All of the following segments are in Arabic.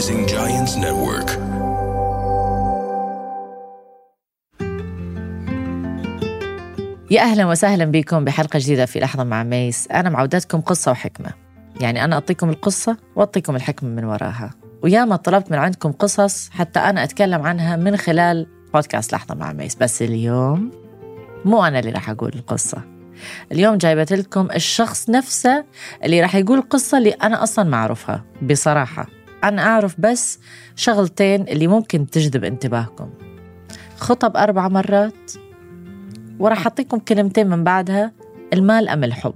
Rising Giants Network. يا أهلا وسهلا بكم بحلقة جديدة في لحظة مع ميس. أنا معوداتكم قصة وحكمة. يعني أنا أعطيكم القصة وأعطيكم الحكمة من وراها. وياما طلبت من عندكم قصص حتى أنا أتكلم عنها من خلال بودكاست لحظة مع ميس. بس اليوم مو أنا اللي راح أقول القصة. اليوم جايبت لكم الشخص نفسه اللي راح يقول القصة اللي أنا أصلا ما أعرفها. بصراحة. أنا أعرف بس شغلتين اللي ممكن تجذب انتباهكم. خطب أربع مرات وراح أعطيكم كلمتين من بعدها المال أم الحب؟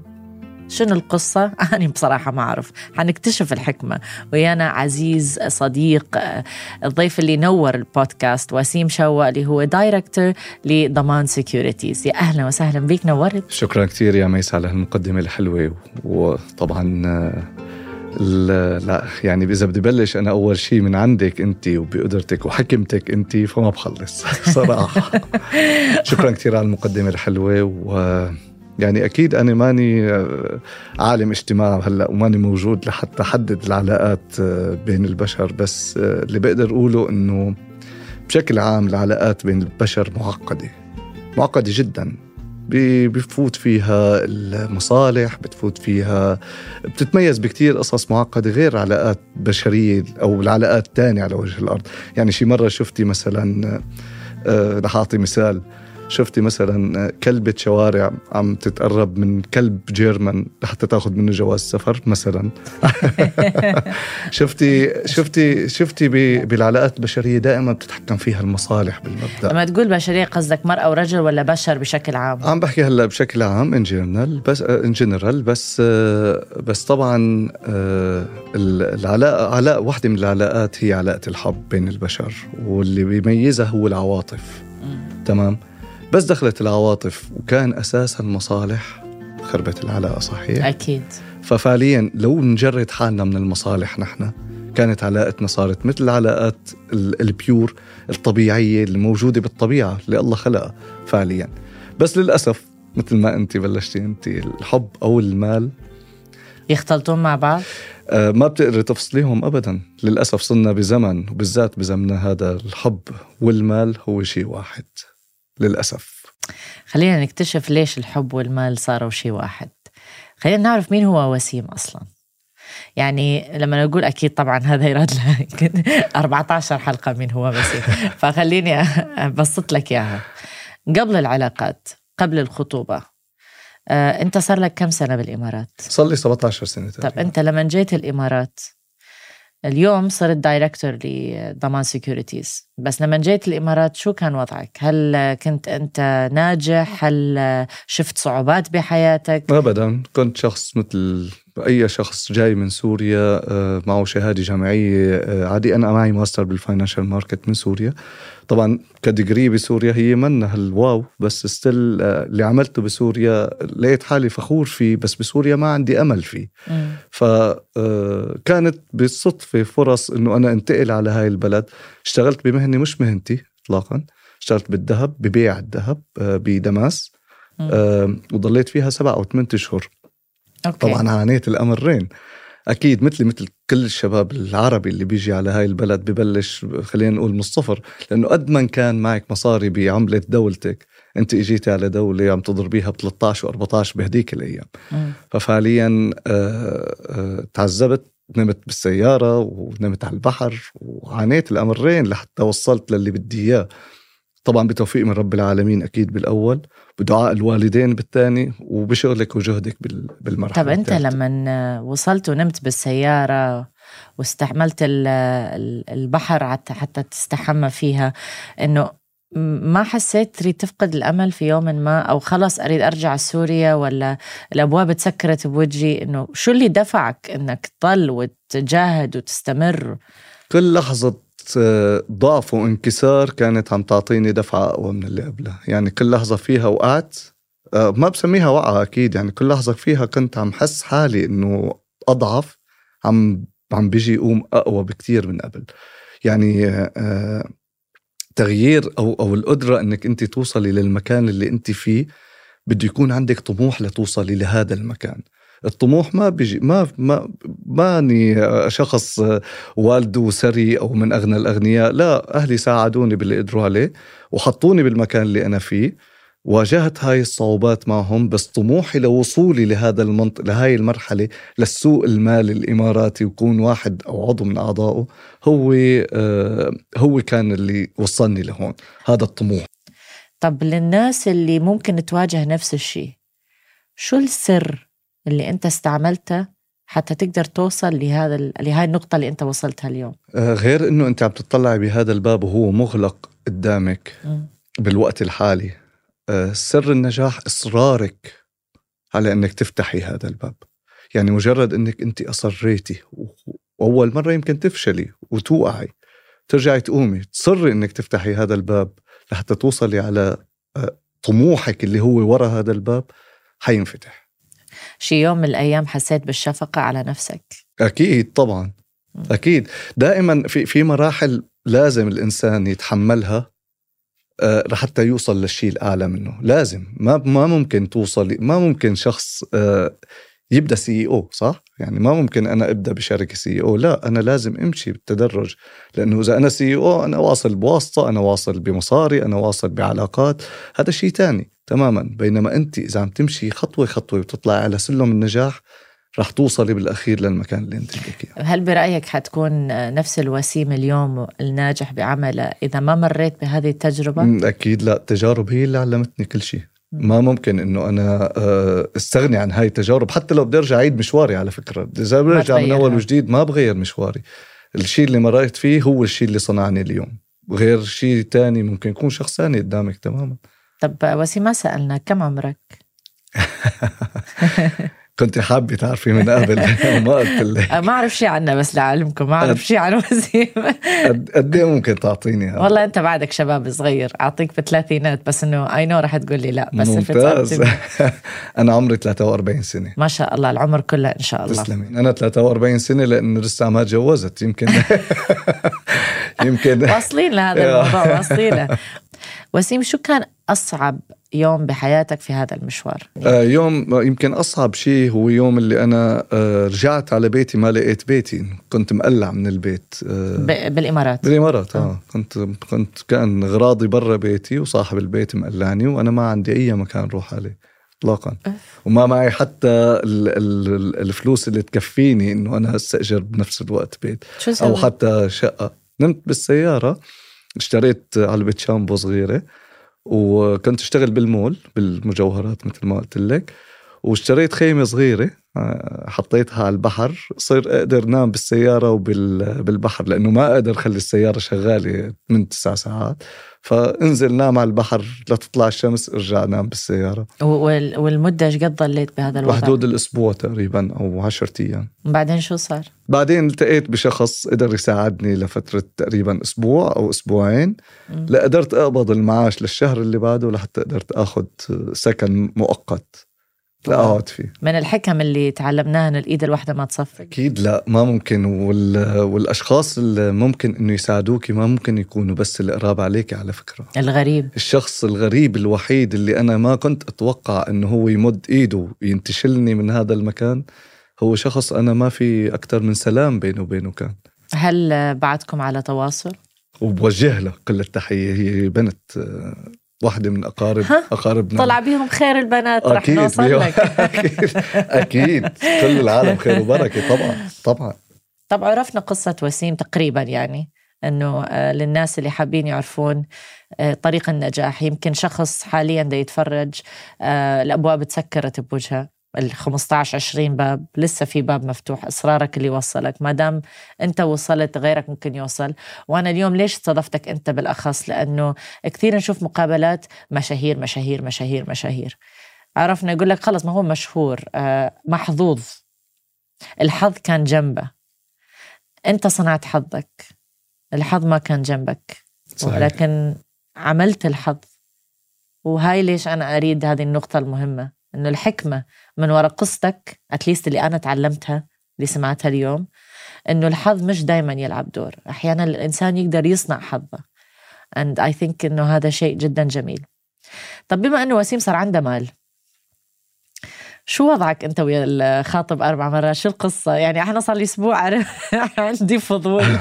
شنو القصة؟ أنا بصراحة ما أعرف. حنكتشف الحكمة. ويانا عزيز صديق آه، الضيف اللي نور البودكاست وسيم شوا اللي هو director لضمان Securities يا أهلا وسهلا بك نورت. شكرا كثير يا ميس على هالمقدمة الحلوة وطبعا آه، لا يعني إذا بدي بلش أنا أول شيء من عندك انت وبقدرتك وحكمتك انت فما بخلص صراحة. شكرا كثير على المقدمة الحلوة و يعني أكيد أنا ماني آه، عالم اجتماع هلأ وماني موجود لحتى أحدد العلاقات آه، بين البشر بس آه، اللي بقدر أقوله إنه بشكل عام العلاقات بين البشر معقدة معقدة جدا. بفوت فيها المصالح بتفوت فيها بتتميز بكتير قصص معقدة غير علاقات بشرية أو العلاقات الثانية على وجه الأرض. يعني شي مرة شفتي مثلا أه رح أعطي مثال. شفتي مثلا كلبة شوارع عم تتقرب من كلب جيرمان لحتى تاخذ منه جواز سفر مثلا؟ شفتي شفتي شفتي بالعلاقات البشرية دائما بتتحكم فيها المصالح بالمبدأ. لما تقول بشرية قصدك مرأة ورجل ولا بشر بشكل عام؟ عم بحكي هلأ بشكل عام ان جنرال بس ان جنرال بس بس طبعا العلاقة علاقة واحدة من العلاقات هي علاقة الحب بين البشر واللي بيميزها هو العواطف. تمام؟ بس دخلت العواطف وكان أساسها المصالح خربت العلاقة صحيح؟ أكيد ففعليا لو نجرد حالنا من المصالح نحن كانت علاقتنا صارت مثل العلاقات البيور الطبيعية اللي موجودة بالطبيعة اللي الله خلقها فعليا بس للأسف مثل ما أنت بلشتي أنت الحب أو المال يختلطون مع بعض؟ آه ما بتقدري تفصليهم ابدا للأسف صرنا بزمن وبالذات بزمننا هذا الحب والمال هو شيء واحد للأسف. خلينا نكتشف ليش الحب والمال صاروا شيء واحد. خلينا نعرف مين هو وسيم أصلا. يعني لما نقول أكيد طبعا هذا يراد له 14 حلقة مين هو وسيم. فخليني أبسط لك إياها. قبل العلاقات قبل الخطوبة آه، أنت صار لك كم سنة بالإمارات؟ صار لي 17 سنة طب أنت لما جيت الإمارات اليوم صرت director لضمان Securities بس لما جيت الإمارات شو كان وضعك؟ هل كنت أنت ناجح؟ هل شفت صعوبات بحياتك؟ ابدا. كنت شخص مثل أي شخص جاي من سوريا آه، معه شهادة جامعية آه، عادي. أنا معي master بال financial market من سوريا. طبعا ك degree بسوريا هي منا هال wow بس still آه، اللي عملته بسوريا لقيت حالي فخور فيه بس بسوريا ما عندي أمل فيه. فكانت بالصدفة فرص إنه أنا انتقل على هاي البلد. اشتغلت بمهنة مش مهنتي اطلاقا. اشتغلت بالذهب ببيع الذهب بدماس. وضليت فيها سبع أو ثمان أشهر. أوكي. طبعا عانيت الامرين أكيد مثلي مثل كل الشباب العربي اللي بيجي على هاي البلد ببلش خلينا نقول من الصفر. لأنه قد ما كان معك مصاري بعملة دولتك أنت إجيتي على دولة عم تضربيها ب 13 و14 بهديك الأيام. م. ففعليا آه، آه، تعذبت نمت بالسيارة ونمت على البحر. وعانيت الامرين لحتى وصلت للي بدي إياه. طبعا بتوفيق من رب العالمين أكيد بالأول بدعاء الوالدين بالثاني وبشغلك وجهدك بالمرحلة طب أنت لما وصلت ونمت بالسيارة واستعملت البحر حتى حتى تستحمى فيها إنه ما حسيت تريد تفقد الأمل في يوم ما أو خلص أريد أرجع سوريا ولا الأبواب تسكرت بوجهي؟ إنه شو اللي دفعك إنك تضل وتجاهد وتستمر؟ كل لحظة ضعف وانكسار كانت عم تعطيني دفعة أقوى من اللي قبلها. يعني كل لحظة فيها وقعت آه، ما بسميها وقعة أكيد. يعني كل لحظة فيها كنت عم حس حالي إنه أضعف عم عم بيجي يقوم أقوى بكتير من قبل. يعني آه، تغيير أو أو القدرة إنك أنت توصلي للمكان اللي أنت فيه بده يكون عندك طموح لتوصلي لهذا المكان. الطموح ما بيجي ما ما ماني شخص والده ثري أو من أغنى الأغنياء. لا أهلي ساعدوني باللي قدروا عليه وحطوني بالمكان اللي أنا فيه. واجهت هاي الصعوبات معهم بس طموحي لوصولي لهذا المنطق لهاي المرحلة للسوق المالي الإماراتي وكون واحد أو عضو من أعضائه هو آه هو كان اللي وصلني لهون. هذا الطموح. طب للناس اللي ممكن تواجه نفس الشيء شو السر اللي أنت استعملته حتى تقدر توصل لهذا لهاي النقطة اللي أنت وصلتها اليوم. آه غير أنه أنت عم تطلعي بهذا الباب وهو مغلق قدامك م. بالوقت الحالي. آه، سر النجاح إصرارك على إنك تفتحي هذا الباب. يعني مجرد إنك أنت أصريتي وأول مرة يمكن تفشلي وتوقعي ترجعي تقومي تصري إنك تفتحي هذا الباب لحتى توصلي على آه، طموحك اللي هو ورا هذا الباب حينفتح. شي يوم من الأيام حسيت بالشفقة على نفسك. أكيد طبعا. أكيد. دائما في في مراحل لازم الإنسان يتحملها آه، لحتى يوصل للشيء الأعلى منه. لازم. ما ما ممكن توصل ما ممكن شخص آه، يبدأ CEO صح؟ يعني ما ممكن أنا أبدأ بشركة CEO لا أنا لازم أمشي بالتدرج. لأنه إذا أنا سي أو أنا واصل بواسطة أنا واصل بمصاري أنا واصل بعلاقات. هذا شيء تاني تماما. بينما أنت إذا عم تمشي خطوة خطوة وتطلع على سلم النجاح رح توصلي بالأخير للمكان اللي أنت بدك إياه. هل برأيك حتكون نفس الوسيم اليوم الناجح بعمله إذا ما مريت بهذه التجربة؟ أكيد لا التجارب هي اللي علمتني كل شيء. ما ممكن إنه أنا آه، استغني عن هاي التجارب حتى لو بدي أرجع أعيد مشواري على فكرة. إذا برجع من أول وجديد ما بغير مشواري. الشيء اللي مريت فيه هو الشيء اللي صنعني اليوم. غير شيء تاني ممكن يكون شخص ثاني قدامك تماما. طب وسيم ما سالنا كم عمرك؟ كنت حابة تعرفي من قبل وما قلت لك. ما أعرف شيء عنها بس لعلمكم ما أعرف شيء عن وسيم قد إيه ممكن تعطيني هذا؟ والله أنت بعدك شباب صغير أعطيك بالثلاثينات بس إنه أي نو رح تقول لي لا بس ممتاز. أنا عمري 43 سنة. ما شاء الله العمر كله إن شاء الله. تسلمي. أنا 43 سنة لأنه لسه ما تجوزت يمكن. يمكن. واصلين لهذا الموضوع واصلين وسيم شو كان أصعب يوم بحياتك في هذا المشوار؟ آه يوم يمكن أصعب شيء هو يوم اللي أنا آه رجعت على بيتي ما لقيت بيتي. كنت مقلع من البيت آه. بالإمارات. بالإمارات آه. آه. كنت كنت كان أغراضي برا بيتي وصاحب البيت مقلعني وأنا ما عندي أي مكان روح عليه اطلاقا. وما معي حتى ال ال الفلوس اللي تكفيني إنه أنا استاجر بنفس الوقت بيت. شو أو حتى شقة. نمت بالسيارة اشتريت علبة شامبو صغيرة. وكنت أشتغل بالمول بالمجوهرات مثل ما قلت لك. واشتريت خيمة صغيرة آه، حطيتها على البحر صير أقدر نام بالسيارة وبالبحر لأنه ما أقدر اخلي السيارة شغالة من تسع ساعات. فانزل نام على البحر لتطلع الشمس ارجع نام بالسيارة. والمدة إيش قد ضليت بهذا الوضع؟ بحدود الأسبوع تقريبا أو 10 أيام. بعدين شو صار؟ بعدين التقيت بشخص قدر يساعدني لفترة تقريبا أسبوع أو أسبوعين. لقدرت أقبض المعاش للشهر اللي بعده لحتى قدرت أخذ سكن مؤقت. لا اقعد فيه من الحكم اللي تعلمناها إن الإيد الواحدة ما تصفي أكيد. لا ما ممكن. وال... والأشخاص اللي ممكن إنه يساعدوك ما ممكن يكونوا بس القراب عليك على فكرة. الغريب. الشخص الغريب الوحيد اللي أنا ما كنت أتوقع إنه هو يمد إيده وينتشلني من هذا المكان هو شخص أنا ما في أكثر من سلام بينه وبينه كان. هل بعدكم على تواصل؟ وبوجه له كل التحية. هي بنت واحدة من أقارب أقاربنا. طلع بيهم خير البنات رح نوصل لك. أكيد أكيد. كل العالم خير وبركة طبعا طبعا. طب عرفنا قصة وسيم تقريبا يعني إنه آه، للناس اللي حابين يعرفون آه، طريق النجاح. يمكن شخص حاليا دا يتفرج آه، الأبواب تسكرت بوجهه. ال 15 20 باب لسه في باب مفتوح إصرارك اللي وصلك. ما دام أنت وصلت غيرك ممكن يوصل. وأنا اليوم ليش استضفتك أنت بالأخص؟ لأنه كثير نشوف مقابلات مشاهير مشاهير مشاهير مشاهير. عرفنا يقول لك خلص ما هو مشهور آه، محظوظ. الحظ كان جنبه. أنت صنعت حظك. الحظ ما كان جنبك. صحيح. ولكن عملت الحظ. وهاي ليش أنا أريد هذه النقطة المهمة؟ إنه الحكمة من وراء قصتك اتليست اللي أنا تعلمتها اللي سمعتها اليوم إنه الحظ مش دائما يلعب دور. أحيانا الإنسان يقدر يصنع حظه. And I think إنه هذا شيء جدا جميل. طب بما إنه وسيم صار عنده مال شو وضعك أنت ويا الخاطب أربع مرات؟ شو القصة؟ يعني إحنا صار لي أسبوع عندي فضول.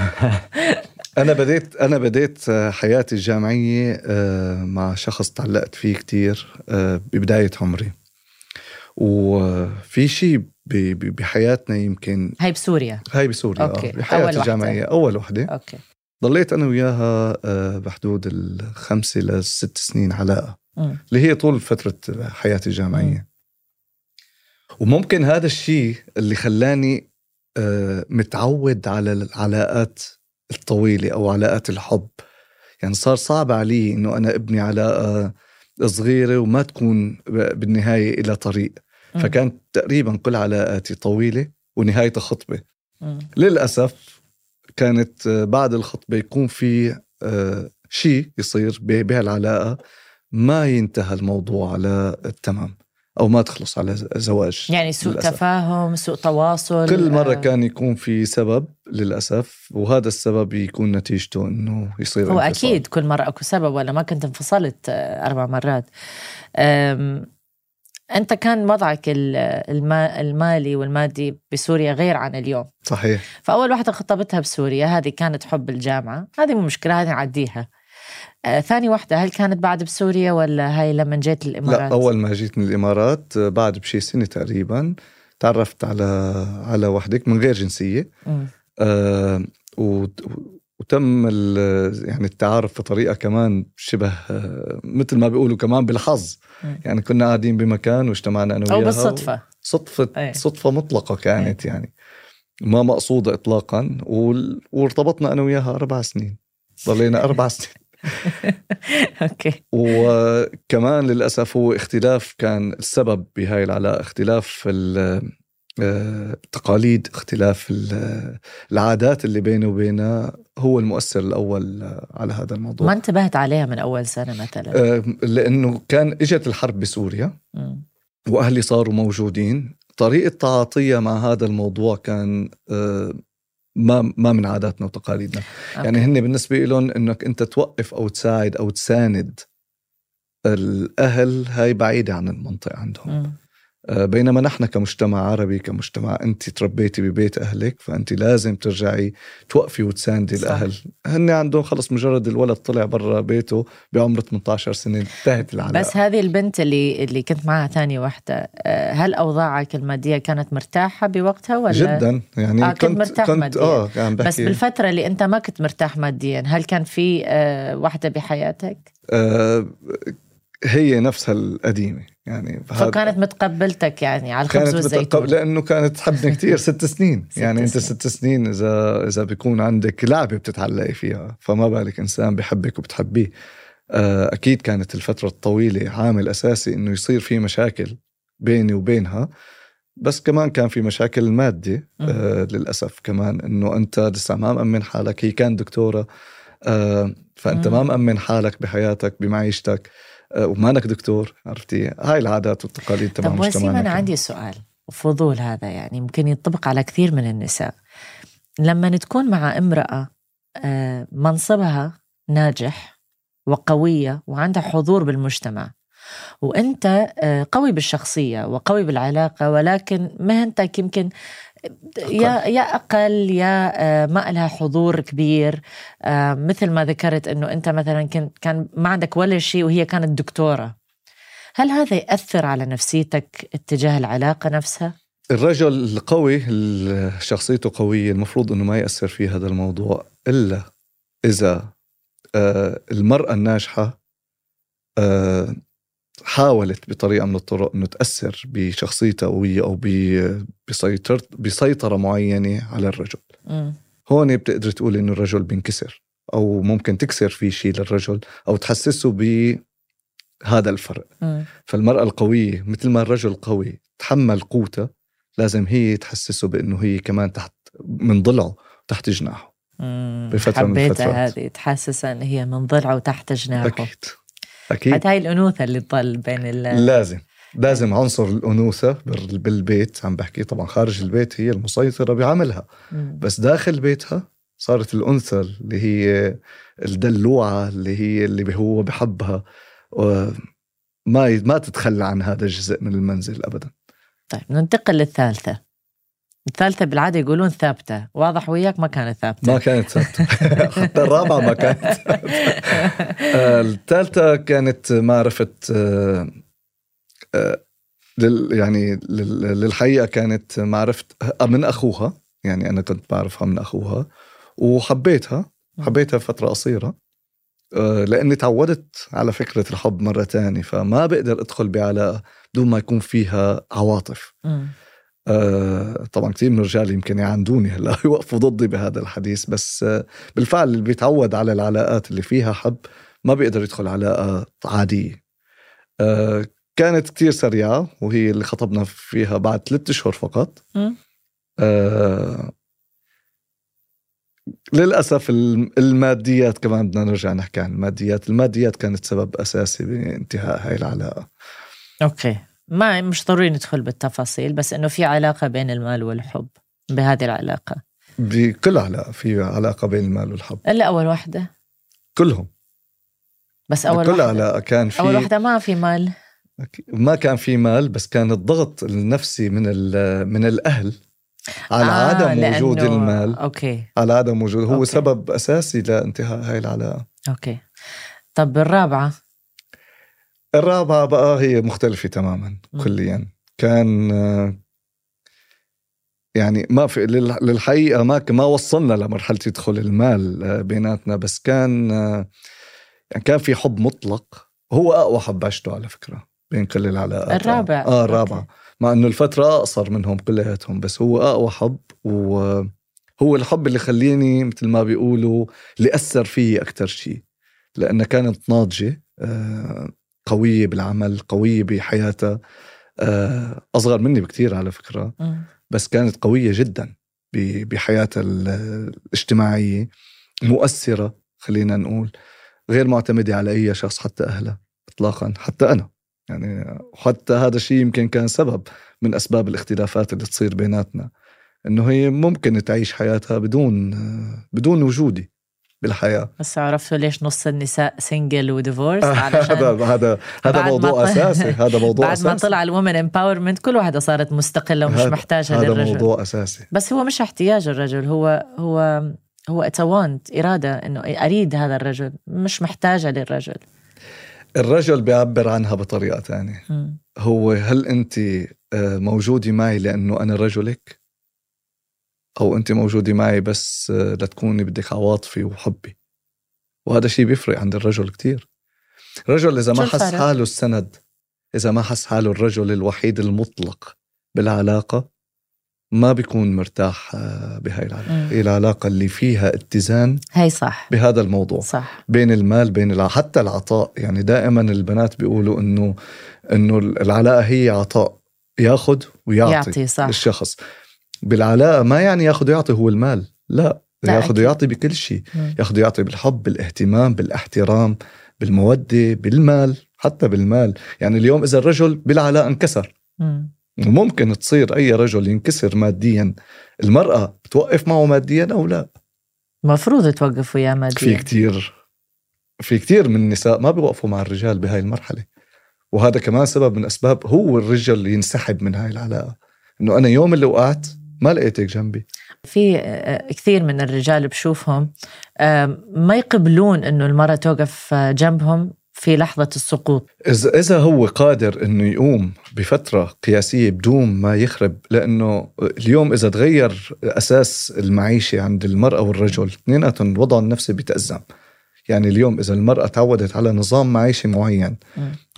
أنا بديت أنا بديت حياتي الجامعية آه، مع شخص تعلقت فيه كتير آه، ببداية عمري. وفي شيء بحياتنا يمكن هاي بسوريا. هاي بسوريا okay. بحياتي الجامعية أول وحدة. okay. ضليت أنا وياها آه، بحدود الخمسة لست سنين علاقه اللي هي طول فترة حياتي الجامعية. وممكن هذا الشيء اللي خلاني آه، متعود على العلاقات الطويلة أو علاقات الحب. يعني صار صعب علي إنه أنا أبني علاقة صغيرة وما تكون بالنهاية إلى طريق. فكانت تقريبا كل علاقاتي طويلة ونهايتها خطبة. للأسف كانت آه، بعد الخطبة يكون في آه، شيء يصير بهالعلاقة. ما ينتهى الموضوع على التمام. أو ما تخلص على زواج يعني سوء للأسف. تفاهم سوء تواصل كل مرة آه. كان يكون في سبب للأسف وهذا السبب يكون نتيجته إنه يصير هو انفصال. أكيد كل مرة أكو سبب ولا ما كنت انفصلت أربع مرات أنت كان وضعك المالي والمادي بسوريا غير عن اليوم صحيح فأول واحدة خطبتها بسوريا هذه كانت حب الجامعة هذه مو مشكلة هذه نعديها آه ثاني واحدة هل كانت بعد بسوريا ولا هاي لما جيت الإمارات؟ لا أول ما جيت من الإمارات آه، بعد بشي سنة تقريبا تعرفت على على وحدك من غير جنسية. آه وتم يعني التعارف بطريقة كمان شبه آه، مثل ما بيقولوا كمان بالحظ. يعني كنا قاعدين بمكان واجتمعنا أنا وياها. أو بالصدفة. صدفة أي. صدفة مطلقة كانت أي. يعني. ما مقصودة اطلاقا وارتبطنا أنا وياها أربع سنين. ضلينا أربع سنين أوكي. وكمان للأسف هو اختلاف كان السبب بهاي العلاقة اختلاف التقاليد اختلاف العادات اللي بينه وبينها هو المؤثر الأول على هذا الموضوع. ما انتبهت عليها من أول سنة مثلا؟ آه، لأنه كان إجت الحرب بسوريا. وأهلي صاروا موجودين. طريقة تعاطيها مع هذا الموضوع كان آه، ما ما من عاداتنا وتقاليدنا أوكي. يعني هن بالنسبة لهم إنك أنت توقف أو تساعد أو تساند الأهل هاي بعيدة عن المنطقة عندهم م. آه، بينما نحن كمجتمع عربي كمجتمع أنت تربيتي ببيت أهلك فأنت لازم ترجعي توقفي وتساندي الأهل. هن عندهم خلص مجرد الولد طلع برا بيته بعمر 18 سنة انتهت العلاقة. بس هذه البنت اللي اللي كنت معها ثاني وحده آه، هل أوضاعك المادية كانت مرتاحة بوقتها ولا؟ جدا. يعني آه كنت, كنت مرتاح كنت ماديا. آه يعني بس بالفترة اللي أنت ما كنت مرتاح ماديا هل كان في آه وحده بحياتك؟ آه هي نفسها القديمة. يعني فكانت متقبلتك يعني على الخبز والزيتون لأنه كانت تحبني كثير ست سنين. ست يعني ست انت ست سنين اذا إذا بيكون عندك لعبة بتتعلقي فيها فما بالك إنسان بحبك وبتحبيه. آه، أكيد كانت الفترة الطويلة عامل أساسي إنه يصير في مشاكل بيني وبينها. بس كمان كان في مشاكل مادة آه للأسف كمان إنه أنت لسه ما مأمن حالك. هي كان دكتورة آه فأنت ما مأمن حالك بحياتك بمعيشتك. ومانك دكتور عرفتي؟ هاي العادات والتقاليد تبع طب وسيم أنا عندي سؤال فضول هذا يعني ممكن ينطبق على كثير من النساء. لما تكون مع امرأة آه، منصبها ناجح وقوية وعندها حضور بالمجتمع وأنت آه، قوي بالشخصية وقوي بالعلاقة ولكن مهنتك يمكن يا يا أقل يا آه، ما لها حضور كبير. آه، مثل ما ذكرت إنه أنت مثلا كنت كان ما عندك ولا شيء وهي كانت دكتورة. هل هذا يأثر على نفسيتك اتجاه العلاقة نفسها؟ الرجل القوي شخصيته قوية المفروض إنه ما يأثر في هذا الموضوع إلا إذا آه، المرأة الناجحة حاولت بطريقة من الطرق إنه تأثر بشخصيتها قويه أو بسيطره بسيطرة معينة على الرجل. م. هون بتقدر تقول إنه الرجل بينكسر أو ممكن تكسر في شيء للرجل أو تحسسه بهذا الفرق. م. فالمرأة القوية مثل ما الرجل قوي تحمل قوته لازم هي تحسسه بإنه هي كمان تحت من ضلعه تحت جناحه. بفترة من الفترات. هذه تحسسها إن هي من ضلعه وتحت جناحه. أكيد. أكيد. حتى هاي الأنوثة اللي تضل بين ال لازم. لازم عنصر الأنوثة بالبيت عم بحكي طبعا خارج البيت هي المسيطرة بعملها. بس داخل بيتها صارت الأنثى اللي هي الدلوعة اللي هي اللي هو بحبها. ما ما تتخلى عن هذا الجزء من المنزل ابدا. طيب ننتقل للثالثة. الثالثة بالعادة يقولون ثابتة. واضح وياك ما كانت ثابتة. ما كانت ثابتة. حتى الرابعة ما كانت آه، الثالثة كانت معرفة آه، آه، لل يعني للحقيقة كانت معرفة من أخوها. يعني أنا كنت بعرفها من أخوها. وحبيتها. حبيتها فترة قصيرة. لأني تعودت على فكرة الحب مرة تانية. فما بقدر أدخل بعلاقة بدون ما يكون فيها عواطف. آه طبعا كثير من الرجال يمكن يعندوني هلا يوقفوا ضدي بهذا الحديث بس آه بالفعل اللي بيتعود على العلاقات اللي فيها حب ما بيقدر يدخل علاقة عادية. آه كانت كتير سريعة وهي اللي خطبنا فيها بعد ثلاثة أشهر فقط. للأسف الماديات كمان بدنا نرجع نحكي عن الماديات الماديات كانت سبب أساسي بانتهاء هاي العلاقة. Okay. ما مش ضروري ندخل بالتفاصيل بس إنه في علاقة بين المال والحب بهذه العلاقة. بكل علاقه في علاقة بين المال والحب. إلا أول واحدة كلهم. بس أول كل علاقة كان في أول واحدة ما في مال. ما كان في مال بس كان الضغط النفسي من من الأهل على آه عدم وجود المال. Okay. على عدم وجود هو okay. سبب أساسي لانتهاء هاي العلاقة. أوكي. طب الرابعة. الرابعة بقى هي مختلفة تماما كليا. كان يعني ما في للحقيقة ما ما وصلنا لمرحلة يدخل المال آه، بيناتنا بس كان آه، يعني كان في حب مطلق. هو أقوى حب عشته على فكرة بين كل العلاقات. الرابع. آه الرابع. مع إنه الفترة أقصر منهم كلياتهم بس هو أقوى حب وهو الحب اللي خليني مثل ما بيقولوا اللي اثر فيي أكثر شيء. لأنها كانت ناضجة آه قوية بالعمل قوية بحياتها. آه، أصغر مني بكثير على فكرة. بس كانت قوية جدا بحياتها الاجتماعية. مؤثرة خلينا نقول. غير معتمدة على أي شخص حتى أهلها إطلاقا. حتى أنا. يعني حتى هذا الشيء يمكن كان سبب من أسباب الاختلافات اللي تصير بيناتنا. إنه هي ممكن تعيش حياتها بدون بدون وجودي. بالحياة. بس عرفتوا ليش نص النساء single و divorced هذا هذا هذا موضوع أساسي. هذا موضوع بعد أساسي. ما طلع ال women empowerment كل واحدة صارت مستقلة ومش محتاجة هذا للرجل. هذا موضوع أساسي. بس هو مش احتياج الرجل هو هو هو it's want إرادة إنه أريد هذا الرجل مش محتاجة للرجل. الرجل بيعبر عنها بطريقة ثانية هو هل انت آه، موجودة معي لأنه أنا رجلك؟ أو أنت موجودة معي بس آه، لتكوني بدك عواطفي وحبي. وهذا الشيء بيفرق عند الرجل كتير. الرجل إذا ما حس حاله السند إذا ما حس حاله الرجل الوحيد المطلق بالعلاقة ما بيكون مرتاح آه، بهاي العلاقة. هي العلاقة اللي فيها اتزان هي صح. بهذا الموضوع. صح. بين المال بين الع... حتى العطاء. يعني دائما البنات بيقولوا إنه إنه العلاقة هي عطاء ياخذ ويعطي يعطي صح. الشخص بالعلاقة ما يعني ياخذ ويعطي هو المال. لا ياخذ ويعطي بكل شيء. ياخذ ويعطي بالحب بالاهتمام بالاحترام بالمودة بالمال حتى بالمال. يعني اليوم إذا الرجل بالعلاقة انكسر. ممكن تصير أي رجل ينكسر ماديا. المرأة بتوقف معه ماديا أو لا؟ مفروض توقف وياه ماديا. في كتير. في كتير من النساء ما بيوقفوا مع الرجال بهاي المرحلة. وهذا كمان سبب من أسباب هو الرجل اللي ينسحب من هاي العلاقة. إنه أنا يوم اللي وقعت ما لقيتك جنبي. في آه، كثير من الرجال بشوفهم ما يقبلون إنه المرأة توقف آه، جنبهم في لحظة السقوط. إذا إذا هو قادر إنه يقوم بفترة قياسية بدون ما يخرب لأنه اليوم إذا تغير أساس المعيشة عند المرأة والرجل اثنيناتهم الوضع النفسي بيتأزم يعني اليوم إذا المرأة تعودت على نظام معيشي معين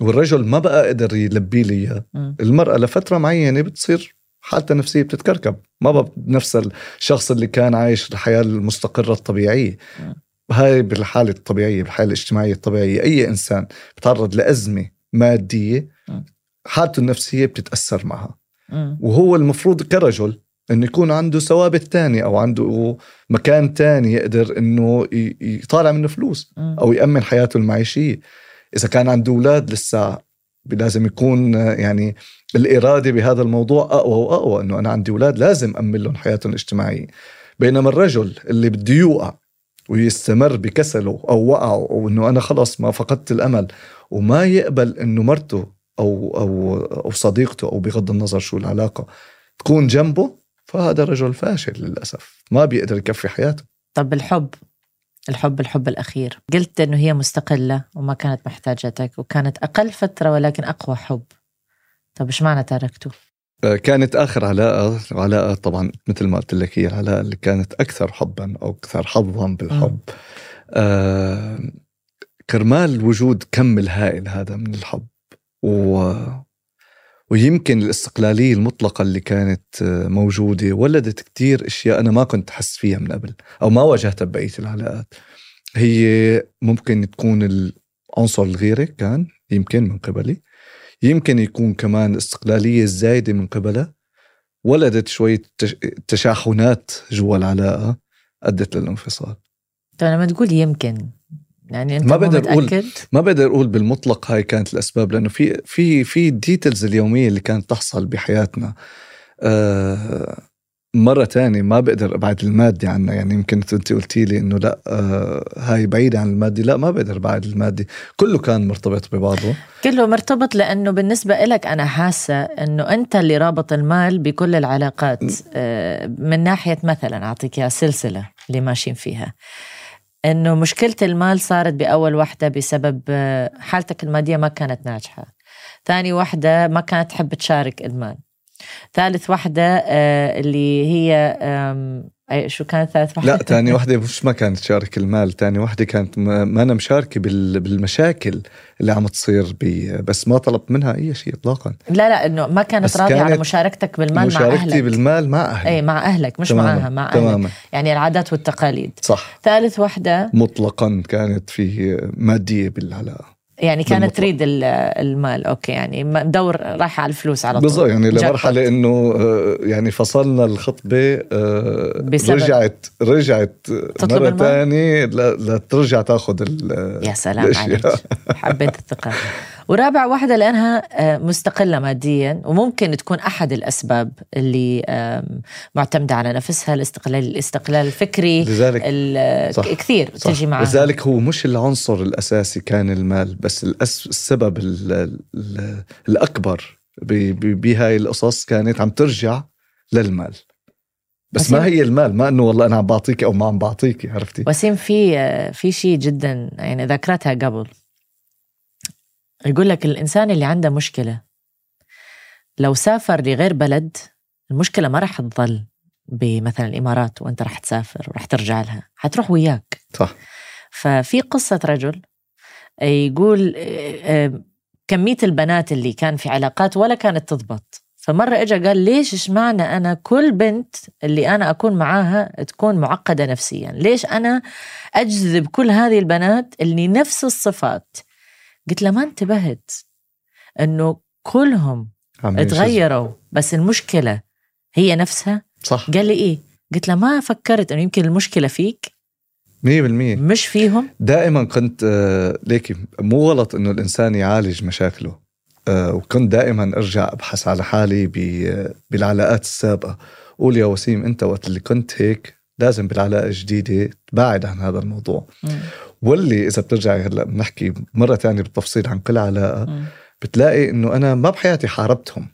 والرجل ما بقى قدر يلبي لي المرأة لفترة معينة بتصير حالته النفسية بتتكركب. ما بقى نفس الشخص اللي كان عايش الحياة المستقرة الطبيعية. هاي بالحالة الطبيعية بالحالة الاجتماعية الطبيعية. أي إنسان بتعرض لأزمة مادية حالته النفسية بتتأثر معها. وهو المفروض كرجل إنه يكون عنده ثوابت تانية أو عنده مكان تاني يقدر إنه يطالع منه فلوس أو يأمن حياته المعيشية. إذا كان عنده أولاد لسه لازم يكون يعني الإرادة بهذا الموضوع أقوى وأقوى أنه أنا عندي أولاد لازم أمن لهم حياتهم الاجتماعية. بينما الرجل اللي بده يوقع ويستمر بكسله أو وقعه أو أنه أنا خلص ما فقدت الأمل وما يقبل أنه مرته أو أو أو صديقته أو بغض النظر شو العلاقة تكون جنبه فهذا رجل فاشل للأسف ما بيقدر يكفي حياته. طب الحب؟ الحب الحب الأخير. قلت أنه هي مستقلة وما كانت محتاجتك وكانت أقل فترة ولكن أقوى حب. طب إيش معنى تركته؟ آه، كانت آخر علاقة علاقة طبعا مثل ما قلت لك هي العلاقة اللي كانت أكثر حبا أو أكثر حظا بالحب. آه كرمال وجود كم الهائل هذا من الحب و ويمكن الاستقلالية المطلقة اللي كانت آه، موجودة ولدت كتير أشياء أنا ما كنت أحس فيها من قبل أو ما واجهتها ببقية العلاقات هي ممكن تكون العنصر الغيرة كان يمكن من قبلي يمكن يكون كمان الاستقلالية الزايدة من قبلها ولدت شوية تشاحنات جوا العلاقة أدت للانفصال. طيب لما تقول يمكن يعني أنت ما بقدر أقول ما بقدر أقول بالمطلق هاي كانت الأسباب لأنه في في في ال details اليومية اللي كانت تحصل بحياتنا. آه مرة تانية ما بقدر أبعد المادي عنها. يعني يمكن انت قلتي لي إنه لا آه هاي بعيدة عن المادي لا ما بقدر أبعد المادي كله كان مرتبط ببعضه. كله مرتبط لأنه بالنسبة لك أنا حاسة إنه أنت اللي رابط المال بكل العلاقات. آه من ناحية مثلا أعطيك سلسلة اللي ماشيين فيها. إنه مشكلة المال صارت بأول وحده بسبب آه، حالتك المادية ما كانت ناجحة. ثاني وحده ما كانت تحب تشارك المال ثالث وحده آه، اللي هي أي شو كانت ثالث وحده؟ لا ثاني وحده مش ما كانت تشارك المال، ثاني وحده كانت ما أنا مشاركة بالمشاكل اللي عم تصير بي بس ما طلبت منها أي شيء اطلاقا لا لا إنه ما كانت راضية على مشاركتك بالمال مع أهلك مشاركتي بالمال مع أهلك أي مع أهلك مش تماماً. معها مع تماما. يعني العادات والتقاليد صح ثالث وحده مطلقا كانت في مادية بالعلاقة يعني كانت تريد المال. أوكي يعني مدور رايحه على الفلوس على طول. بالضبط يعني لمرحلة إنه آه، يعني فصلنا الخطبة آه، بسبب رجعت رجعت مرة ثانية لترجع تاخذ يا سلام عليك. حبيت الثقة. ورابع واحدة لأنها آه، مستقلة ماديا وممكن تكون أحد الأسباب اللي معتمدة على نفسها الاستقلال الاستقلال الفكري لذلك صح كثير صح. تجي معها لذلك هو مش العنصر الأساسي كان المال بس السبب الأكبر بهاي القصص كانت عم ترجع للمال. بس ما هي المال ما إنه والله أنا عم بعطيك أو ما عم بعطيك عرفتي؟ وسيم في آه، في شيء جدا يعني ذكرتها قبل. يقول لك الإنسان اللي عنده مشكلة. لو سافر لغير بلد المشكلة ما راح تظل بمثلا الإمارات وأنت راح تسافر وراح ترجع لها حتروح وياك. صح. ففي قصة رجل يقول كمية البنات اللي كان في علاقات ولا كانت تضبط. فمرة إجا قال ليش إيش معنى أنا كل بنت اللي أنا أكون معاها تكون معقدة نفسيا؟ ليش أنا أجذب كل هذه البنات اللي نفس الصفات قلت له ما انتبهت إنه كلهم تغيروا بس المشكلة هي نفسها؟ صح. قال لي إيه؟ قلت له ما فكرت إنه يمكن المشكلة فيك. 100% مش فيهم؟ دائما كنت آه، ليكي مو غلط إنه الإنسان يعالج مشاكله. آه، وكنت دائما أرجع أبحث على حالي بالعلاقات السابقة. قول يا وسيم أنت وقت اللي كنت هيك لازم بالعلاقة الجديدة تبعد عن هذا الموضوع. م. واللي إذا بترجعي هلأ بنحكي مرة ثانية بالتفصيل عن كل علاقه م. بتلاقي إنه أنا ما بحياتي حاربتهم.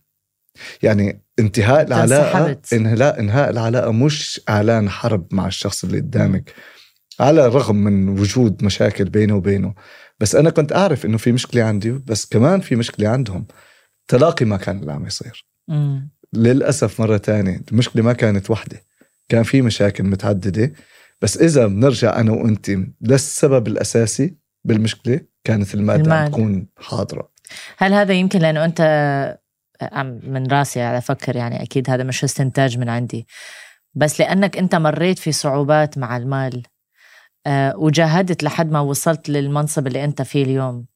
يعني انتهاء العلاقة انهاء انهاء العلاقة مش إعلان حرب مع الشخص اللي قدامك. على الرغم من وجود مشاكل بينه وبينه. بس أنا كنت أعرف إنه في مشكلة عندي بس كمان في مشكلة عندهم. تلاقي ما كان اللي عم يصير. للأسف مرة ثانية المشكلة ما كانت وحدة. كان في مشاكل متعددة. بس إذا بنرجع أنا وأنت للسبب الأساسي بالمشكلة كانت المادة المال. عم تكون حاضرة. هل هذا يمكن لأنه أنت من راسي على أفكر يعني أكيد هذا مش استنتاج من عندي. بس لأنك أنت مريت في صعوبات مع المال آه، وجاهدت لحد ما وصلت للمنصب اللي أنت فيه اليوم.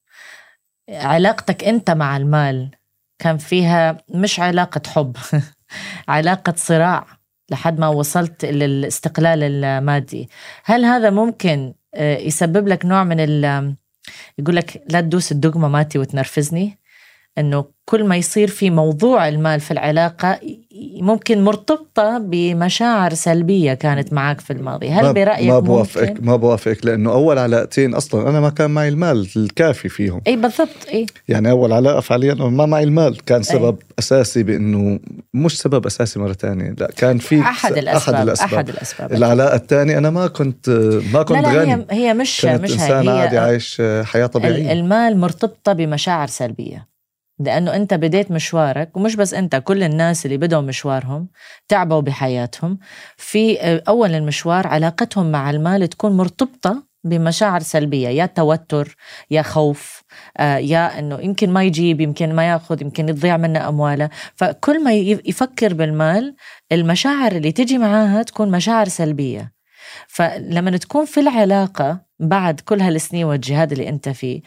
علاقتك أنت مع المال كان فيها مش علاقة حب علاقة صراع. لحد ما وصلت للاستقلال المادي. هل هذا ممكن آه، يسبب لك نوع من ال يقول لك لا تدوس الدقمة ماتي وتنرفزني؟ إنه كل ما يصير في موضوع المال في العلاقة ممكن مرتبطة بمشاعر سلبية كانت معك في الماضي. هل برأيك ما بوافقك؟ ما بوافقك لأنه أول علاقتين أصلا أنا ما كان معي المال الكافي فيهم. إي بالضبط إي. يعني أول علاقة فعليا ما معي المال. كان سبب أي. أساسي بأنه مش سبب أساسي مرة تانية لا كان في أحد الأسباب أحد الأسباب, أحد الأسباب. العلاقة الثانية أنا ما كنت ما كنت لا لا غني. هي, هي مش كنت مش إنسان هي. عادي عايش حياة طبيعية. المال مرتبطة بمشاعر سلبية. لأنه أنت بديت مشوارك ومش بس أنت كل الناس اللي بدوا مشوارهم تعبوا بحياتهم. في أول المشوار علاقتهم مع المال تكون مرتبطة بمشاعر سلبية يا توتر يا خوف آه، يا أنه يمكن ما يجيب يمكن ما يأخذ يمكن يضيع منه أمواله. فكل ما يفكر بالمال المشاعر اللي تجي معاها تكون مشاعر سلبية. فلما تكون في العلاقة بعد كل هالسنين والجهاد اللي أنت فيه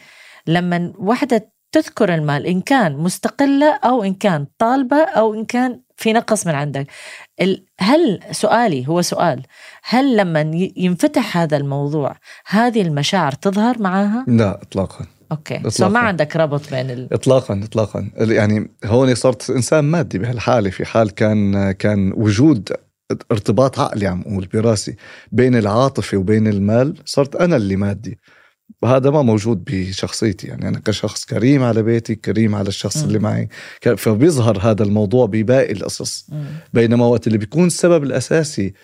لما وحدة تذكر المال إن كان مستقلة أو إن كان طالبة أو إن كان في نقص من عندك هل سؤالي هو سؤال هل لما ينفتح هذا الموضوع هذه المشاعر تظهر معاها؟ لا إطلاقا okay إطلاقاً. so ما عندك ربط بين ال... اطلاقا اطلاقا يعني هون صرت إنسان مادي بهالحالة في حال كان كان وجود ارتباط عقلي عم أقول براسي بين العاطفة وبين المال صرت أنا اللي مادي وهذا ما موجود بشخصيتي. يعني أنا كشخص كريم على بيتي كريم على الشخص م. اللي معي. فبيظهر هذا الموضوع بباقي القصص. بينما وقت اللي بيكون السبب الأساسي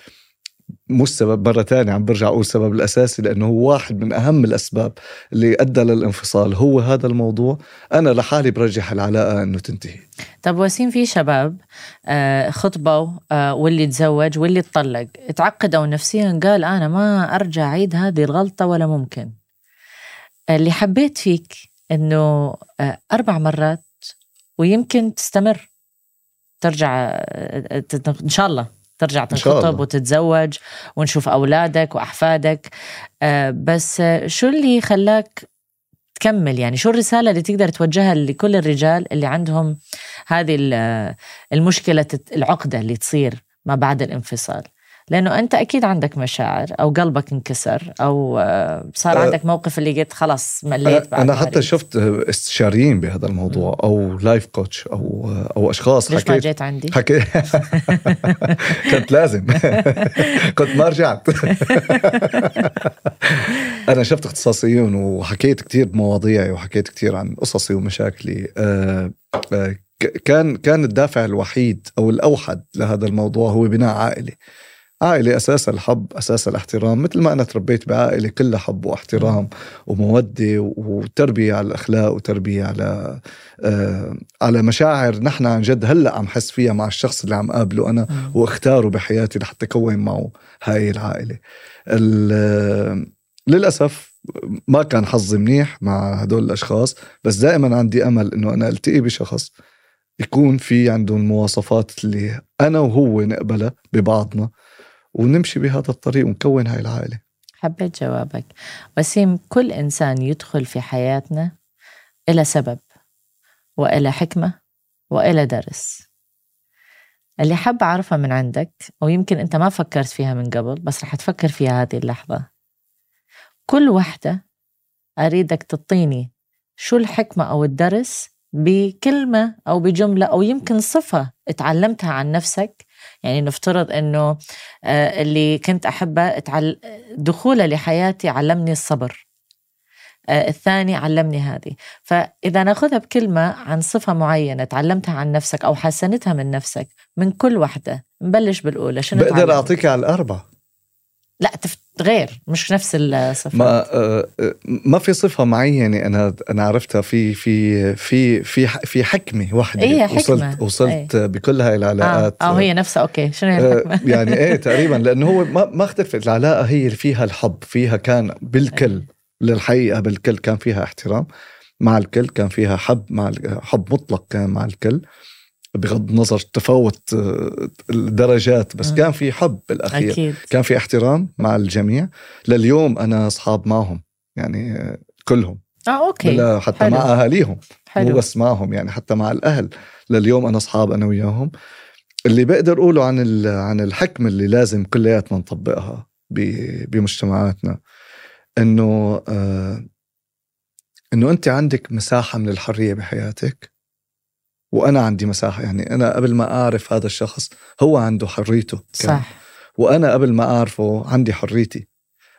مش سبب مرة ثانية عم برجع أقول السبب الأساسي لأنه هو واحد من أهم الأسباب اللي أدى للانفصال هو هذا الموضوع. أنا لحالي برجح العلاقة أنه تنتهي. طب وسيم في شباب آه، خطبوا آه، واللي تزوج واللي تطلق. تعقدوا نفسيا قال أنا ما أرجع أعيد هذه الغلطة ولا ممكن. اللي حبيت فيك إنه آه، أربع مرات ويمكن تستمر. ترجع آه، إن شاء الله ترجع تنخطب وتتزوج ونشوف أولادك وأحفادك. آه، بس شو اللي خلاك تكمل؟ يعني شو الرسالة اللي تقدر توجهها لكل الرجال اللي عندهم هذه المشكلة العقدة اللي تصير ما بعد الانفصال؟ لأنه أنت أكيد عندك مشاعر أو قلبك انكسر أو آه، صار أه عندك موقف اللي قلت خلص مليت بعد أنا حتى شفت استشاريين بهذا الموضوع أو لايف كوتش أو أو أشخاص. ليش حكيت ما جيت عندي؟ حكيت كنت لازم. كنت ما رجعت. أنا شفت اختصاصيين وحكيت كثير بمواضيعي وحكيت كثير عن قصصي ومشاكلي. أه أه كان كان الدافع الوحيد أو الأوحد لهذا الموضوع هو بناء عائلي عائلة أساس الحب أساس الاحترام. مثل ما أنا تربيت بعائلة كلها حب واحترام ومودة وتربية على الأخلاق وتربية على آه على مشاعر نحن عن جد هلأ عم حس فيها مع الشخص اللي عم قابله أنا واختاره بحياتي لحتى كون معه هاي العائلة. للأسف ما كان حظي منيح مع هدول الأشخاص بس دائما عندي أمل أنه أنا ألتقي بشخص يكون في عنده المواصفات اللي أنا وهو نقبلها ببعضنا. ونمشي بهذا الطريق ونكون هاي العائلة. حبيت جوابك. وسيم كل إنسان يدخل في حياتنا إلى سبب وإلى حكمة وإلى درس. اللي حاب أعرفها من عندك أو يمكن أنت ما فكرت فيها من قبل بس رح تفكر فيها هذه اللحظة. كل وحدة أريدك تعطيني شو الحكمة أو الدرس بكلمة أو بجملة أو يمكن صفة تعلمتها عن نفسك. يعني نفترض إنه آه، اللي كنت أحبه دخوله لحياتي علمني الصبر. آه، الثاني علمني هذه. فإذا ناخذها بكلمة عن صفة معينة تعلمتها عن نفسك أو حسنتها من نفسك من كل وحدة نبلش بالأولى شنو بقدر أعطيك على الأربع لا تفت غير مش نفس الصفات ما آه، آه، ما في صفة معينة أنا أنا عرفتها في في في في في حكمة واحدة إيه حكمة. وصلت وصلت إيه. بكل هاي العلاقات. آه, آه هي نفسها. okay شنو هي الحكمة؟ يعني إيه تقريبا لأنه هو ما ما اختلفت. العلاقة هي اللي فيها الحب فيها كان بالكل إيه. للحقيقة بالكل كان فيها احترام. مع الكل كان فيها حب مع حب مطلق كان مع الكل. بغض النظر تفاوت آه، الدرجات بس كان في حب بالأخير. أكيد. كان في احترام مع الجميع. لليوم أنا أصحاب معهم يعني آه، كلهم. آه okay. لا حتى حلو. مع اهاليهم حلو. مو بس معهم يعني حتى مع الأهل. لليوم أنا أصحاب أنا وياهم. اللي بقدر أقوله عن عن الحكمه اللي لازم كلياتنا نطبقها بمجتمعاتنا إنه آه إنه أنت عندك مساحة من الحرية بحياتك. وأنا عندي مساحة. يعني أنا قبل ما أعرف هذا الشخص هو عنده حريته كان. صح. وأنا قبل ما أعرفه عندي حريتي.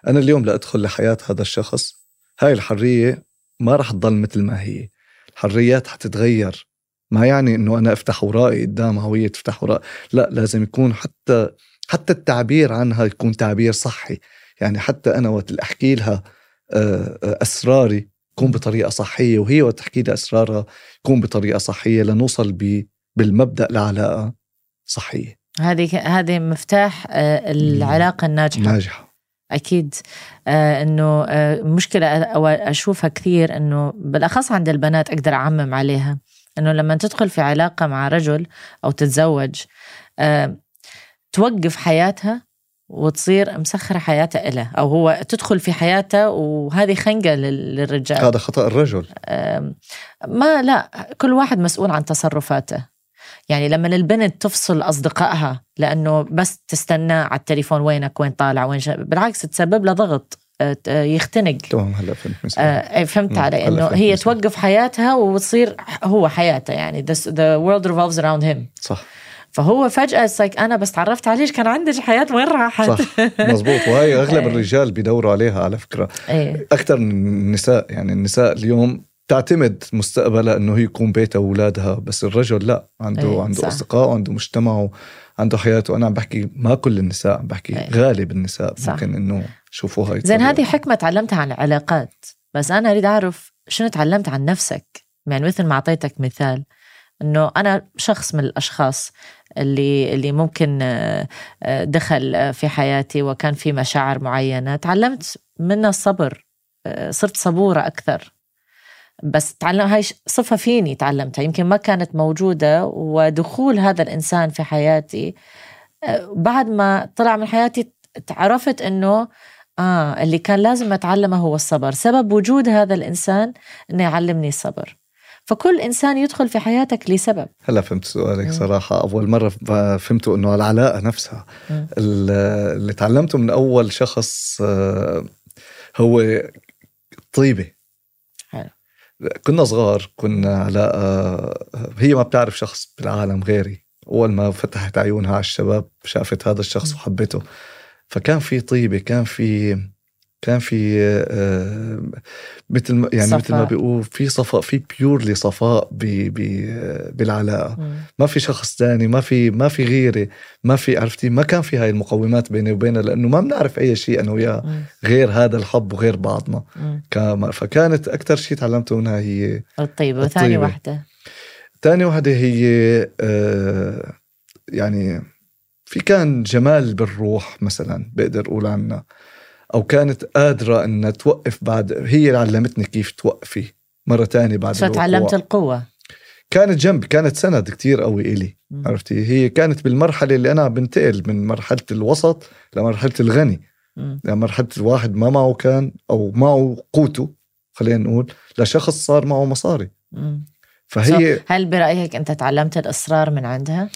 أنا اليوم لادخل لحياة هذا الشخص. هاي الحرية ما راح تضل مثل ما هي. الحريات حتتغير ما يعني إنه أنا أفتح ورائي قدامها وهي تفتح ورائي لا لازم يكون حتى حتى التعبير عنها يكون تعبير صحي. يعني حتى أنا وقت أحكي لها آه، آه، أسراري يكون بطريقة صحية وهي وقت تحكي لها أسرارها يكون بطريقة صحية لنوصل ب بالمبدأ لعلاقة صحية. هذه هذه مفتاح آه، العلاقة الناجحة. ناجحة. أكيد. آه إنه آه مشكلة أشوفها كثير إنه بالأخص عند البنات أقدر أعمم عليها. إنه لما تدخل في علاقة مع رجل أو تتزوج آه توقف حياتها وتصير مسخرة حياتها إله أو هو تدخل في حياتها وهذه خنقة للرجال. هذا خطأ الرجل. ما لا كل واحد مسؤول عن تصرفاته. يعني لما البنت تفصل أصدقائها لأنه بس تستنى على التليفون وينك وين طالع وين شا... بالعكس تسبب له ضغط آه، يختنق. تمام هلا فهمت آه فهمت علي إنه هي توقف حياتها وتصير هو حياتها يعني the world revolves around him. صح. فهو فجأة like أنا بس تعرفت عليك كان عندك حياة وين راحت؟ صح مزبوط. وهي أغلب إيه. الرجال بيدوروا عليها على فكرة. أيه. أكثر من النساء يعني النساء اليوم تعتمد مستقبلها إنه هي يكون بيتها وأولادها بس الرجل لا. عنده أيه عنده أصدقاء عنده مجتمعه عنده حياته. أنا عم بحكي ما كل النساء عم بحكي أيه. غالب النساء صح. ممكن إنه شوفوها زين هذه حكمة تعلمتها عن العلاقات. بس أنا أريد أعرف شنو تعلمت عن نفسك؟ يعني مثل ما أعطيتك مثال إنه أنا شخص من الأشخاص اللي اللي ممكن آه، آه، دخل في حياتي وكان في مشاعر معينة. تعلمت منها الصبر آه، صرت صبورة أكثر. بس تعلم هاي صفة فيني تعلمتها. يمكن ما كانت موجودة ودخول هذا الإنسان في حياتي بعد ما طلع من حياتي عرفت إنه آه اللي كان لازم أتعلمه هو الصبر. سبب وجود هذا الإنسان إنه يعلمني الصبر. فكل إنسان يدخل في حياتك لسبب. هلا فهمت سؤالك صراحة. أول مرة فهمته إنه العلاقة نفسها. اللي تعلمته من أول شخص آه، هو طيبة. حلو. كنا صغار كنا علاقه هي ما بتعرف شخص بالعالم غيري. أول ما فتحت عيونها على الشباب شافت هذا الشخص وحبته. فكان في طيبة كان في كان في آه، مثل ما يعني مثل ما بيقول في صفاء في بيورلي صفاء بي بي بالعلاقة. ما في شخص ثاني ما في ما في غيره ما في عرفتي؟ ما كان في هاي المقومات بيني وبينها لأنه ما بنعرف أي شيء أنا وياه غير هذا الحب وغير بعضنا. فكانت أكثر شيء تعلمته منها هي الطيبة. وثاني وحدة. ثاني وحدة هي آه يعني في كان جمال بالروح مثلا بقدر أقول عنها. أو كانت قادرة إنها توقف بعد هي اللي علمتني كيف توقفي مرة تانية بعد فتعلمت القوة كانت جنب كانت سند كتير قوي إلي م. عرفتي هي كانت بالمرحلة اللي أنا بنتقل من مرحلة الوسط لمرحلة الغني م. لمرحلة الواحد ما معه كان أو معه قوته خلينا نقول لشخص صار معه مصاري م. فهي هل برأيك أنت تعلمت الإصرار من عندها؟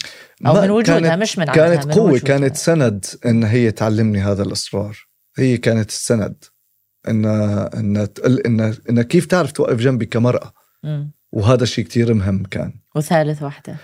أو من وجودها مش من عندها كانت وجودها. كانت سند إن هي تعلمني هذا الإصرار هي كانت السند. ان إن ان إن كيف تعرف توقف جنبي كمرأة؟ م. وهذا الشيء كتير مهم كان. وثالث وحده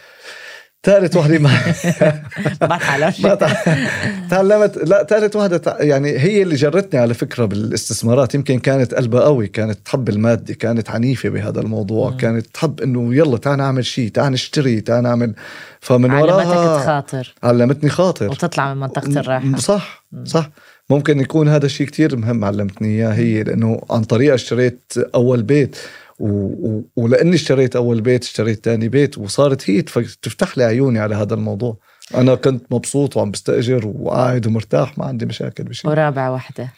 ثالث وحده ما ما تعلمت. تعلمت. لا ثالث وحده يعني هي اللي جرتني على فكرة بالاستثمارات. يمكن كانت قلبها قوي كانت تحب المادة كانت عنيفة بهذا الموضوع م. كانت تحب إنه يلا تعال نعمل شيء تعال نشتري تعال نعمل. فمن وراها علمتك تخاطر. علمتني خاطر. وتطلع من منطقة الراحة. صح صح. ممكن يكون هذا الشيء كتير مهم علمتني إياه هي لأنه عن طريقه اشتريت أول بيت و... و... ولأني اشتريت أول بيت اشتريت ثاني بيت وصارت هي تفتح لي عيوني على هذا الموضوع. أنا كنت مبسوط وعم بستأجر وقاعد ومرتاح ما عندي مشاكل بشيء ورابع وحدة.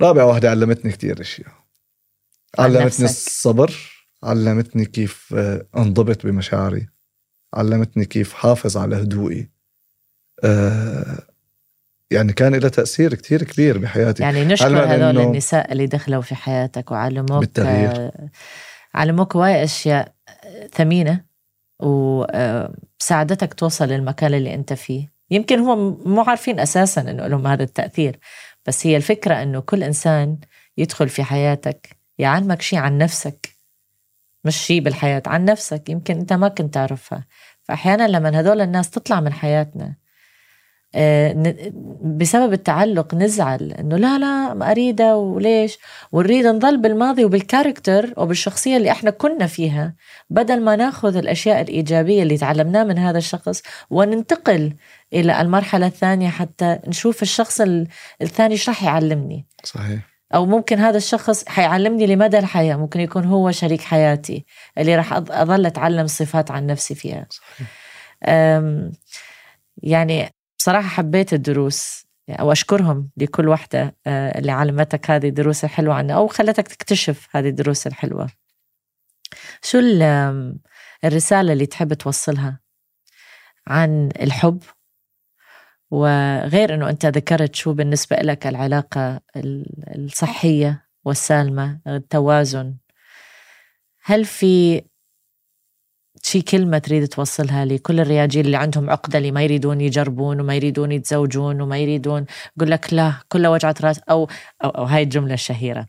رابع وحدة علمتني كتير إشياء. علمتني الصبر علمتني كيف أنضبط بمشاعري علمتني كيف حافظ على هدوئي. أه يعني كان له تأثير كتير كبير بحياتي. يعني نشكر هذول النساء اللي دخلوا في حياتك وعلموك بالتغيير. علموك هواي أشياء ثمينة وساعدتك توصل للمكان اللي أنت فيه. يمكن هم مو عارفين أساسا أنه لهم هذا التأثير بس هي الفكرة أنه كل إنسان يدخل في حياتك يعلمك شيء عن نفسك مش شيء بالحياة عن نفسك يمكن أنت ما كنت تعرفها. فأحيانا لما هدول الناس تطلع من حياتنا آه، بسبب التعلق نزعل إنه لا لا ما اريدها وليش؟ ونريد نضل بالماضي وبالكاركتر وبالشخصية اللي إحنا كنا فيها بدل ما ناخذ الأشياء الإيجابية اللي تعلمناها من هذا الشخص وننتقل إلى المرحلة الثانية حتى نشوف الشخص الثاني إيش راح يعلمني. صحيح. أو ممكن هذا الشخص حيعلمني لمدى الحياة. ممكن يكون هو شريك حياتي اللي راح اظل أتعلم صفات عن نفسي فيها. صحيح. يعني بصراحة حبيت الدروس أو أشكرهم لكل واحدة آه، اللي علمتك هذه الدروس الحلوة عنها أو خلتك تكتشف هذه الدروس الحلوة. شو الرسالة اللي تحب توصلها عن الحب؟ وغير أنه أنت ذكرت شو بالنسبة لك العلاقة الصحية والسالمة التوازن. هل في شي كلمة تريد توصلها لكل الرياجيل اللي عندهم عقدة اللي ما يريدون يجربون وما يريدون يتزوجون وما يريدون. يقول لك لا كله وجعة راس أو, أو, أو هاي الجملة الشهيرة.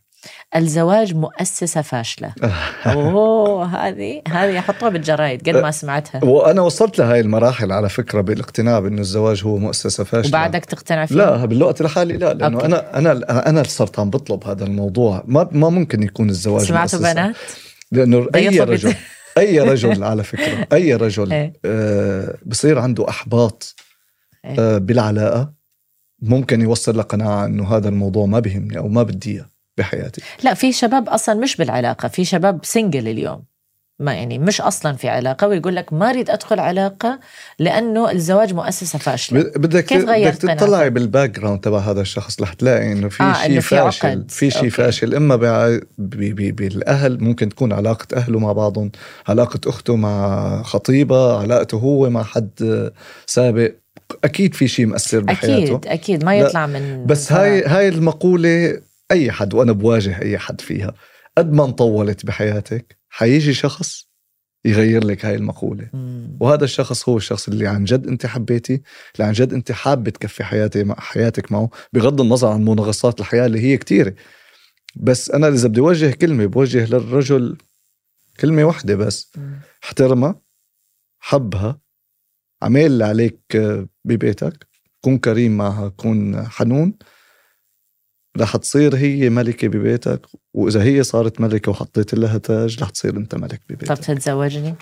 الزواج مؤسسة فاشلة. أوه هذه هذه يحطوها بالجرايد قد ما سمعتها. وأنا وصلت لهي المراحل على فكرة بالاقتناع بانه الزواج هو مؤسسة فاشلة. وبعدك تقتنع فيه؟ لا بالوقت لحالي لا لأنه okay. أنا أنا أنا صرت عم بطلب هذا الموضوع. ما ما ممكن يكون الزواج سمعتوا بنات؟ لأنه أي رجل أي رجل على فكرة أي رجل إيه. آه بصير عنده أحباط إيه. آه بالعلاقة ممكن يوصل لقناعة إنه هذا الموضوع ما بيهمني أو ما بدي إياه بحياتي لا في شباب أصلا مش بالعلاقة في شباب single اليوم ما يعني مش أصلا في علاقة ويقول لك ما أريد أدخل علاقة لأنه الزواج مؤسسة فاشلة. بدك كيف بدك تطلعي بال background تبع هذا الشخص رح تلاقي إنه في آه شيء فاشل في شيء فاشل. إما بالأهل ممكن تكون علاقة أهله مع بعضهم علاقة أخته مع خطيبة علاقته هو مع حد سابق. أكيد في شيء مأثر بحياته. أكيد أكيد. ما يطلع من بس هاي هاي المقولة أي حد وأنا بواجه أي حد فيها. قد ما انطولت بحياتك حيجي شخص يغير لك هاي المقولة. مم. وهذا الشخص هو الشخص اللي عن جد انت حبيتي اللي عن جد انت حابة تكفي حياتي مع حياتك معه بغض النظر عن منغصات الحياة اللي هي كتيرة. بس أنا إذا بدي أوجه كلمة بوجه للرجل كلمة واحدة بس. احترمها حبها عمل عليك ببيتك كون كريم معها كون حنون رح تصير هي ملكة ببيتك وإذا هي صارت ملكة وحطيت لها تاج رح تصير أنت ملك ببيتك طب تتزوجني؟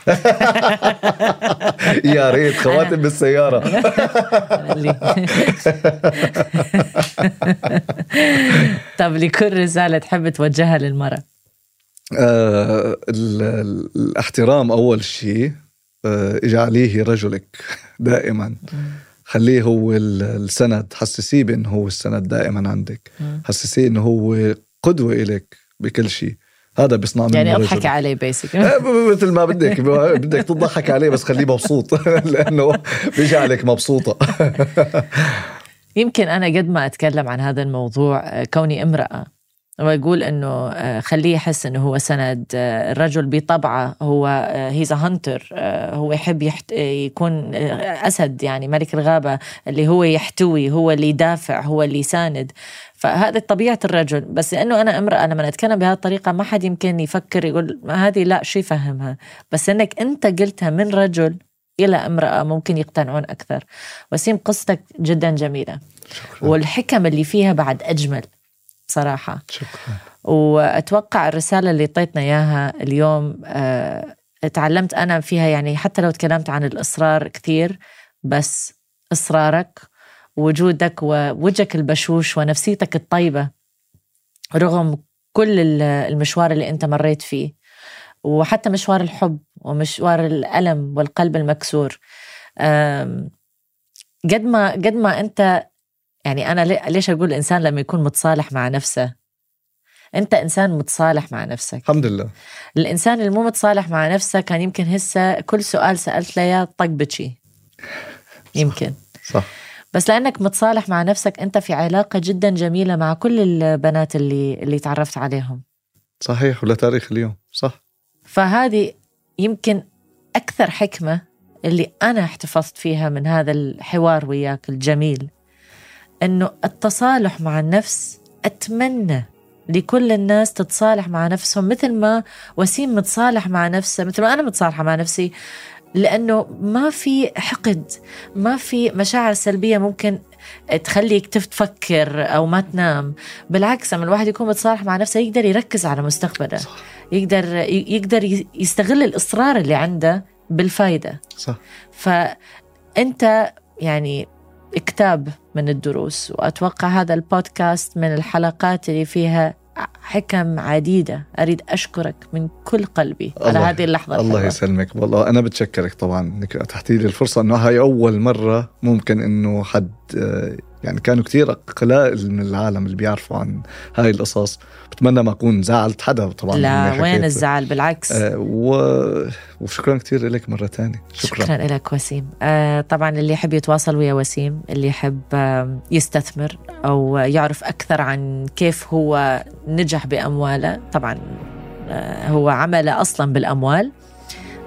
يا ريت خواتم بالسيارة طب لكل رسالة تحب توجهها للمرأة؟ آه الاحترام أول شيء آه اجعليه رجلك دائما خليه هو السند حسسيه بأنه هو السند دائما عندك. حسسيه إنه هو قدوة إلك بكل شيء. هذا بيصنع يعني اضحك عليه بيسك مثل ما بدك بدك تضحك عليه بس خليه مبسوط. لأنه بيجعلك مبسوطة. يمكن أنا قد ما أتكلم عن هذا الموضوع كوني امرأة ويقول إنه آه، خليه يحس إنه هو سند آه، الرجل بطبعه هو he's hunter آه، هو يحب يحت... يكون أسد يعني ملك الغابة اللي هو يحتوي هو اللي يدافع هو اللي يساند. فهذه طبيعة الرجل. بس لأنه أنا امرأة لما أتكلم بهذه الطريقة ما حد يمكن يفكر يقول هذه لا شو يفهمها؟ بس إنك أنت قلتها من رجل إلى امرأة ممكن يقتنعون أكثر. وسيم قصتك جدا جميلة. شكرا. والحكم اللي فيها بعد أجمل. صراحة شكرا. وأتوقع الرسالة اللي أعطيتنا إياها اليوم أه تعلمت أنا فيها يعني حتى لو تكلمت عن الإصرار كثير بس إصرارك وجودك ووجهك البشوش ونفسيتك الطيبة رغم كل المشوار اللي أنت مريت فيه وحتى مشوار الحب ومشوار الألم والقلب المكسور. قد ما قد ما أنت يعني أنا ليش أقول الإنسان لما يكون متصالح مع نفسه؟ أنت إنسان متصالح مع نفسك. الحمد لله. الإنسان اللي مو متصالح مع نفسه كان يمكن هسه كل سؤال سألت له إياه طق بشي يمكن. صح. بس لأنك متصالح مع نفسك أنت في علاقة جدا جميلة مع كل البنات اللي اللي تعرفت عليهم. صحيح ولا تاريخ اليوم. صح. فهذه يمكن أكثر حكمة اللي أنا احتفظت فيها من هذا الحوار وياك الجميل. أنه التصالح مع النفس أتمنى لكل الناس تتصالح مع نفسهم مثل ما وسيم متصالح مع نفسه مثل ما أنا متصالحة مع نفسي لأنه ما في حقد ما في مشاعر سلبية ممكن تخليك تفكر أو ما تنام. بالعكس لما الواحد يكون متصالح مع نفسه يقدر يركز على مستقبله صح. يقدر يقدر يستغل الإصرار اللي عنده بالفايدة. صح. فأنت يعني كتاب من الدروس وأتوقع هذا البودكاست من الحلقات اللي فيها حكم عديدة. أريد أشكرك من كل قلبي على هذه اللحظة الله يسلمك. والله أنا بتشكرك طبعا إنك أتحتي لي الفرصة إنه هاي أول مرة ممكن إنه حد آه، يعني كانوا كثير قلائل من العالم اللي بيعرفوا عن هاي القصص. بتمنى ما أكون زعلت حدا طبعا لا وين الزعل؟ بالعكس. آه و... وشكرا كثير لك مرة ثانية شكرا. شكرا لك وسيم. آه طبعا اللي يحب يتواصل ويا وسيم اللي يحب آه يستثمر أو يعرف أكثر عن كيف هو نجح بأمواله. طبعا آه هو عمل أصلا بالأموال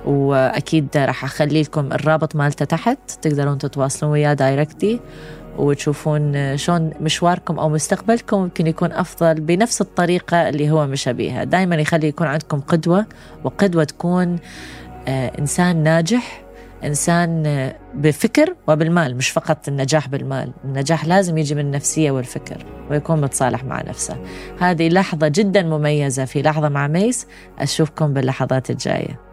وأكيد راح أخلي لكم الرابط مالته تحت. تقدرون تتواصلون وياه دايركتي وتشوفون شلون مشواركم أو مستقبلكم ممكن يكون أفضل بنفس الطريقة اللي هو مشى بيها. دائما يخلي يكون عندكم قدوة وقدوة تكون آه، إنسان ناجح إنسان آه، بفكر وبالمال مش فقط النجاح بالمال. النجاح لازم يجي من النفسية والفكر ويكون متصالح مع نفسه. هذه لحظة جدا مميزة في لحظة مع ميس. أشوفكم باللحظات الجاية.